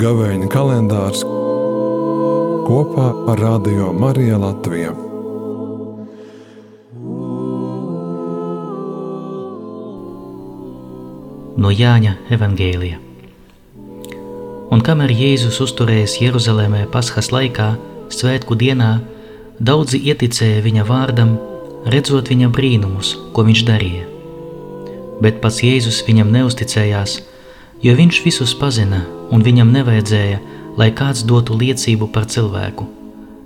Gavēņa kalendārs kopā ar Radio Mariju Latviju. No Jāņa Evangēlija. Un kamēr Jēzus uzturējās Jeruzalemē Pasхas laikā, svētku dienā, daudzi ieticēja viņa vārdam, redzot viņa brīnumus, ko viņš darīja. Bet pats Jēzus viņam neusticējās, jo viņš visus pazina un viņam nevajadzēja, lai kāds dotu liecību par cilvēku,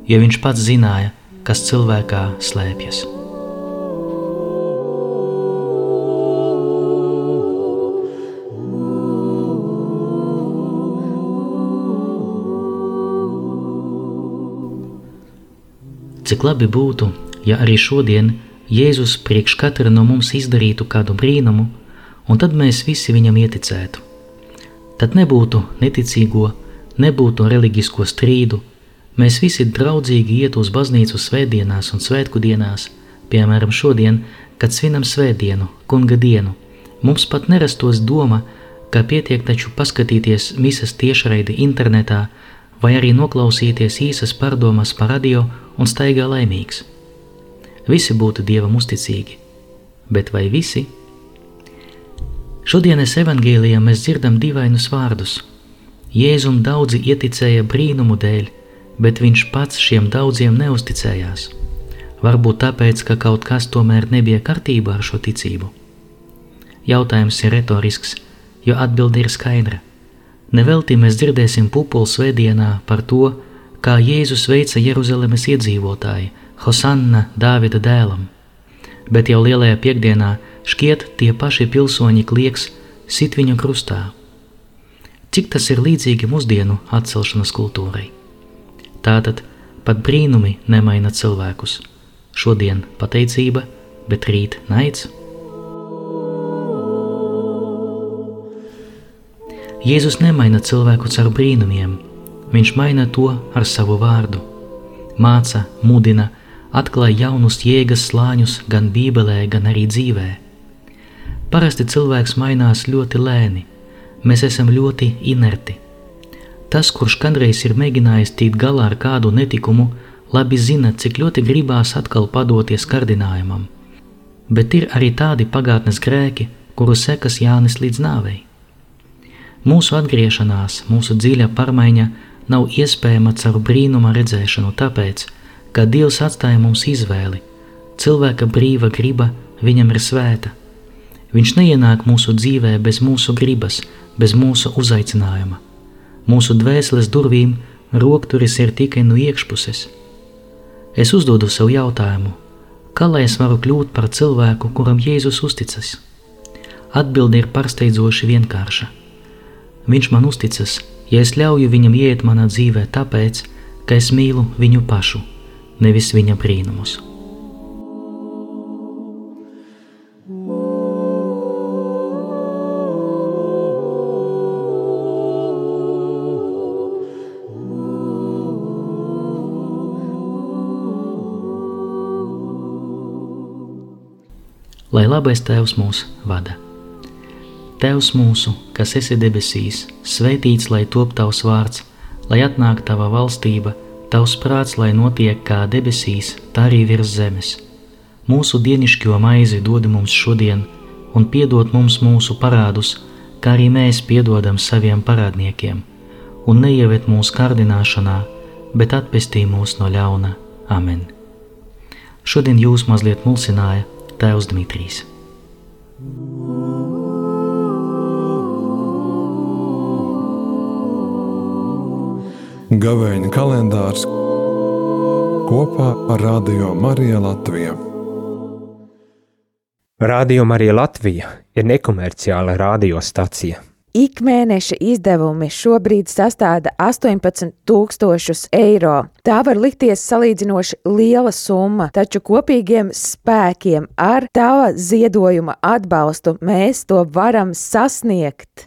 jo viņš pats zināja, kas cilvēkā slēpjas. Cik labi būtu, ja arī šodien Jēzus priekš katra no mums izdarītu kādu brīnumu, un tad mēs visi viņam ieticētu tad nebūtu neticīgo, nebūtu reliģisko strīdu. Mēs visi draudzīgi iet uz baznīcu svētdienās un svētku dienās, piemēram, šodien, kad svinam svētdienu, kunga dienu. Mums pat nerastos doma, ka pietiek taču paskatīties misas tiešraidi internetā vai arī noklausīties īsas pārdomas par radio un staigā laimīgs. Visi būtu Dievam uzticīgi, bet vai visi? Šodienas evangēlijā mēs dzirdam dīvainus vārdus. Jēzum daudzi ieticēja brīnumu dēļ, bet viņš pats šiem daudziem neusticējās. Varbūt tāpēc, ka kaut kas tomēr nebija kārtībā ar šo ticību. Jautājums ir retorisks, jo atbilde ir skaidra. Nevelti mēs dzirdēsim pupulu svētdienā par to, kā Jēzus veica Jeruzalemes iedzīvotāji, Hosanna Dāvida dēlam. Bet jau lielajā piekdienā šķiet tie paši pilsoņi klieks sit viņu krustā. Cik tas ir līdzīgi mūsdienu atcelšanas kultūrai? Tātad pat brīnumi nemaina cilvēkus. Šodien pateicība, bet rīt naids. Jēzus nemaina cilvēku caur brīnumiem, viņš maina to ar savu vārdu. Māca, mudina, atklāja jaunus jēgas slāņus gan Bībelē, gan arī dzīvēm Parasti cilvēks mainās ļoti lēni, mēs esam ļoti inerti. Tas, kurš kādreiz ir mēģinājis tikt galā ar kādu netikumu, labi zina, cik ļoti gribās atkal padoties kārdinājumam. Bet ir arī tādi pagātnes grēki, kuru sekas Jānis līdz nāvei. Mūsu atgriešanās, mūsu dziļa pārmaiņa nav iespējama caur brīnuma redzēšanu, tāpēc, ka Dievs atstāja mums izvēli. Cilvēka brīva griba viņam ir svēta Viņš neienāk mūsu dzīvē bez mūsu gribas, bez mūsu uzaicinājuma. Mūsu dvēseles durvīm rokturis ir tikai no iekšpuses. Es uzdodu sev jautājumu, kā lai es varu kļūt par cilvēku, kuram Jēzus uzticas? Atbilde ir pārsteidzoši vienkārša. Viņš man uzticas, ja es ļauju viņam iet manā dzīvē tāpēc, ka es mīlu viņu pašu, nevis viņa brīnumus. lai labais Tēvs mūs vada. Tēvs mūsu, kas esi debesīs, svētīts lai top tavs vārds, lai atnāk tava valstība, tavs prāts, lai notiek kā debesīs, tā arī virs zemes. Mūsu dienišķo maizi dod mums šodien, un piedod mums mūsu parādus, kā arī mēs piedodam saviem parādniekiem, un neieved mūsu kārdināšanā, bet atpestī mūs no ļauna. Amen! Šodien jūs mazliet mulsināja tēvs Dmitrijs. Gavēņa kalendārs kopā ar Radio Mariju Latviju. Radio Marija Latvija ir nekomerciāla radiostacija Ikmēneša izdevumi šobrīd sastāda 18,000 eiro. Tā var likties salīdzinoši liela summa, taču kopīgiem spēkiem ar tava ziedojuma atbalstu mēs to varam sasniegt.